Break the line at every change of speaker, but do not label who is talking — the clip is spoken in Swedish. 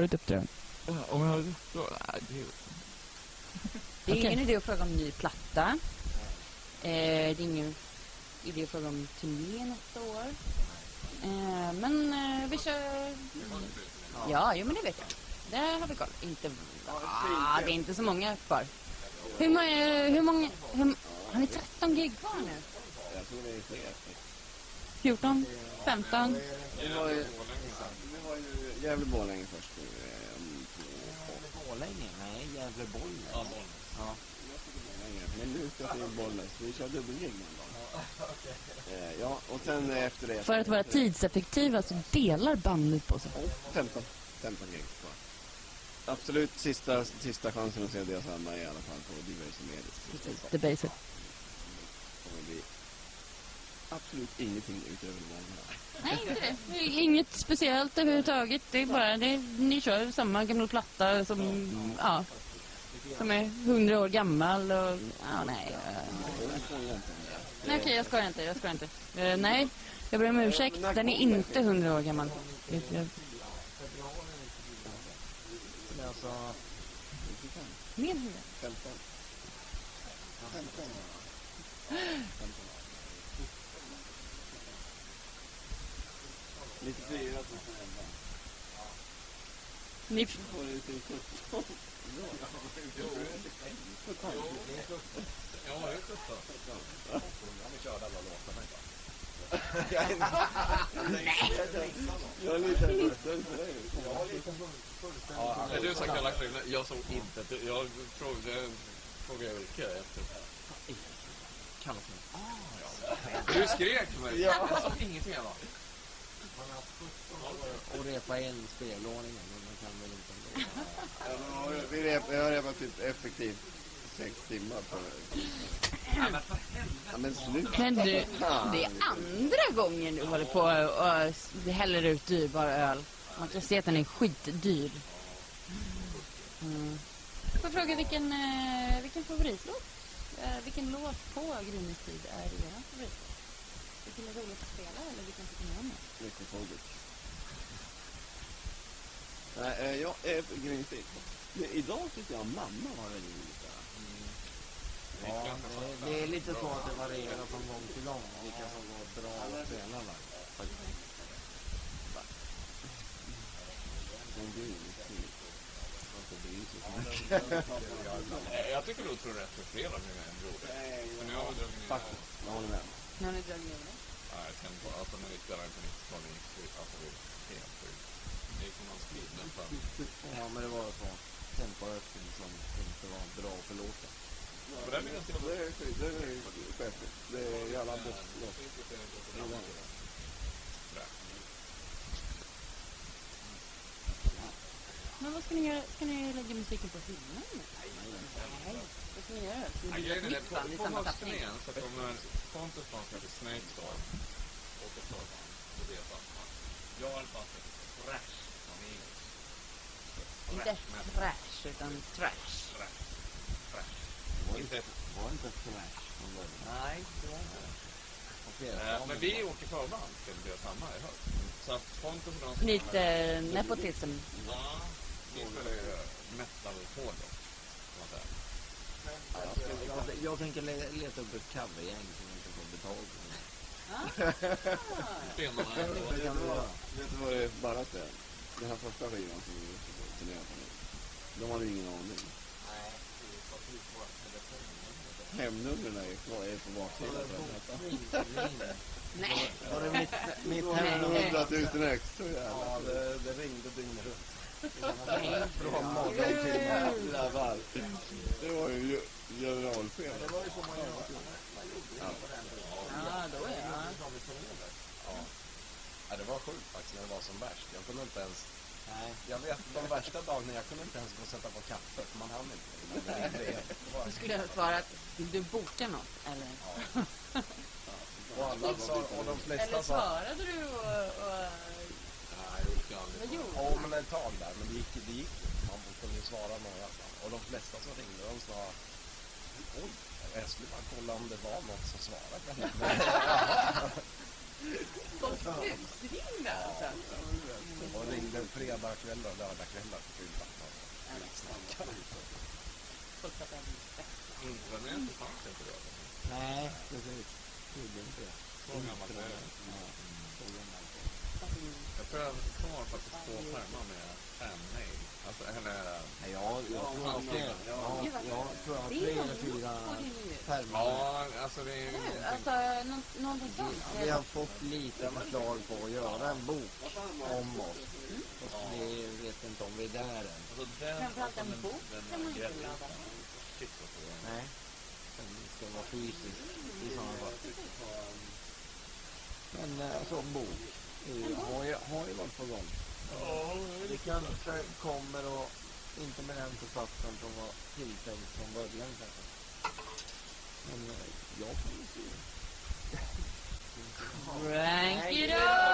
Har du ett uppdrag?
Om jag hade så... Nej, det är...
Det är ingen idé att fråga om ny platta. Eh, det är ingen idé att fråga om turné nästa år. Eh, men eh, vi kör... Ja, jo, men det vet jag. Det har vi koll. Inte... Ah, det är inte så många kvar. Hur många... Hur många hur, har ni 13 gig kvar nu?
Jag tror det är fler.
14? 15?
Vi har ju, vi har ju Gävle-Borlänge först nu. eh, om två år.
Borlänge? Nej, Gävleborg.
Ja, Bollnäs.
Ja.
Men nu ska vi till Bollnäs. Vi kör dubbelgig någon. Eh, Ja, och sen eh, efter det...
För att vara tidseffektiva så delar bandet på sig.
Och 15. 15 gig kvar. Absolut sista, sista chansen att se deras Alma i alla fall på diverse medier.
The Basic.
Det kommer bli absolut ingenting utöver det vanliga.
Nej, inte det. Det Inget speciellt överhuvudtaget. Det är bara, det ni kör samma gamla platta som, ja, som är hundra år gammal och, ja, nej. Nej, okej, jag skojar inte, jag skojar inte. Eh, nej, jag ber om ursäkt. Den är inte hundra år gammal. Än hundra.
15. 15 94 2011.
Ni,
Var det till 17?
Ja, det är 17.
Jag är lite för dig.
Är du som kallar dig? Jag såg inte. Jag frågade, Ulrika efter. Kallas mig? Ah, ja. Du skrek mig.
Ja.
Jag såg ingenting av det.
och repa en spelordning, men man kan väl inte.
Ja, jag- Vi rep, jag har repat typ effektivt sex timmar på det. Ja, men sluta.
men du, det är andra gången du håller på och häller ut dyrbar öl. Man kan se att den är skitdyr. Mm. Får jag fråga vilken, eh, vilken favoritlåt? Eh, vilken låt på Gryningstid är er favoritlåt? Vilken är roligt att spela eller vilken tycker ni om mest?
Mycket Nej, eh, jag är för Gryningstid. Men Idag tycker jag mamma var väldigt roligt.
Ja, det, det är lite så att det varierar från gång till gång vilka som går bra att spela live. faktiskt.
Men.
Nej, Jag tycker du tror rätt för flera nu än gjorde. Men nu har vi dragit ner...
Faktiskt, jag håller med.
Nu har ni dragit ner det.
Ja, jag känner på alltså när vi spelade på 90-talet gick det alltså helt sjukt. Det gick som någon skrivdämpare.
Ja, men det var så tempoökning som inte var bra för låten.
Jag
Det det är skärpligt. Det är jävla bottenlåt.
Men vad ska ni göra? Ska ni lägga musiken på hyllan? Nej. Vad ska ni göra? Ska ni ett band i samma tappning?
så kommer Pontus band som heter Snake Storm och ett förband och det är samma. Jag har ett band som heter Thrash från Eagles.
Inte
Thrash metal.
trash, utan trash.
Thrash. Inte
Var inte Thrash från början? Nej, det var inte
Eh,
som-
men vi åker förband till samma i höst. Så att Pontus och de som
Lite nepotism.
Ja, vi spelar ju metal hårdrock. kan man säga.
Jag, jag tänker le- leta upp ett covergäng som inte får betalt.
Stenarna är
göra.
Vet du vad det barraste är? Den här första skivan som vi turnerade på nu. De hade ingen aning. Hemnumren är kvar, är på baksidan.
Nej.
Var det mitt, mitt hemnummer?
Hundratusen ex, så jävla.
Ja, det, det ringde dygnet runt. Bra morgon till.
Det var ju generalchef.
Det var ju så man gjorde.
Ja, då är det.
Ja, det var sjukt faktiskt när det var som värst. Jag kunde inte ens...
Nej.
Jag vet de värsta dagarna, jag kunde inte ens gå och sätta på kaffe för man hann inte.
Då skulle jag svara att vill du boka något? Eller,
Och alla sa, och de flesta
eller svarade du och... och
Nej, jag orkar aldrig.
Ja, men ett tag där. Men det gick, det gick. Man kunde ju svara några. Och de flesta som ringde, de sa... Oj, jag skulle bara kolla om det var något som svarade. Men,
Busringde alltså.
Och ringde fredagkvällar och lördagkvällar på fyllan.
Folk pratar inte.
Intranätet fanns inte då.
Nej, precis. Gjorde inte det.
Så gammalt är det.
Så gammalt.
Jag tror jag har faktiskt två pärmar med fanmail. Alltså, eller...
Nej, jag, jag tror jag, jag, jag, jag tror
jag har
tre eller fyra
på
pärmar.
Ja, alltså det är ju någonting...
Alltså, någonting sånt.
Vi har fått lite förslag på att göra en bok om oss. Fast vi vet inte om vi är där än.
Framförallt en bok kan man ju
inte
göra.
Shit, vad svårt.
Nej. Den ska vara fysisk i sådana fall. Men eh, alltså en bok ju, har, ju, har ju varit på gång. Det kanske kommer och inte med den författaren som var tilltänkt från början kanske. Men eh, jag får ju se.
Crank it up!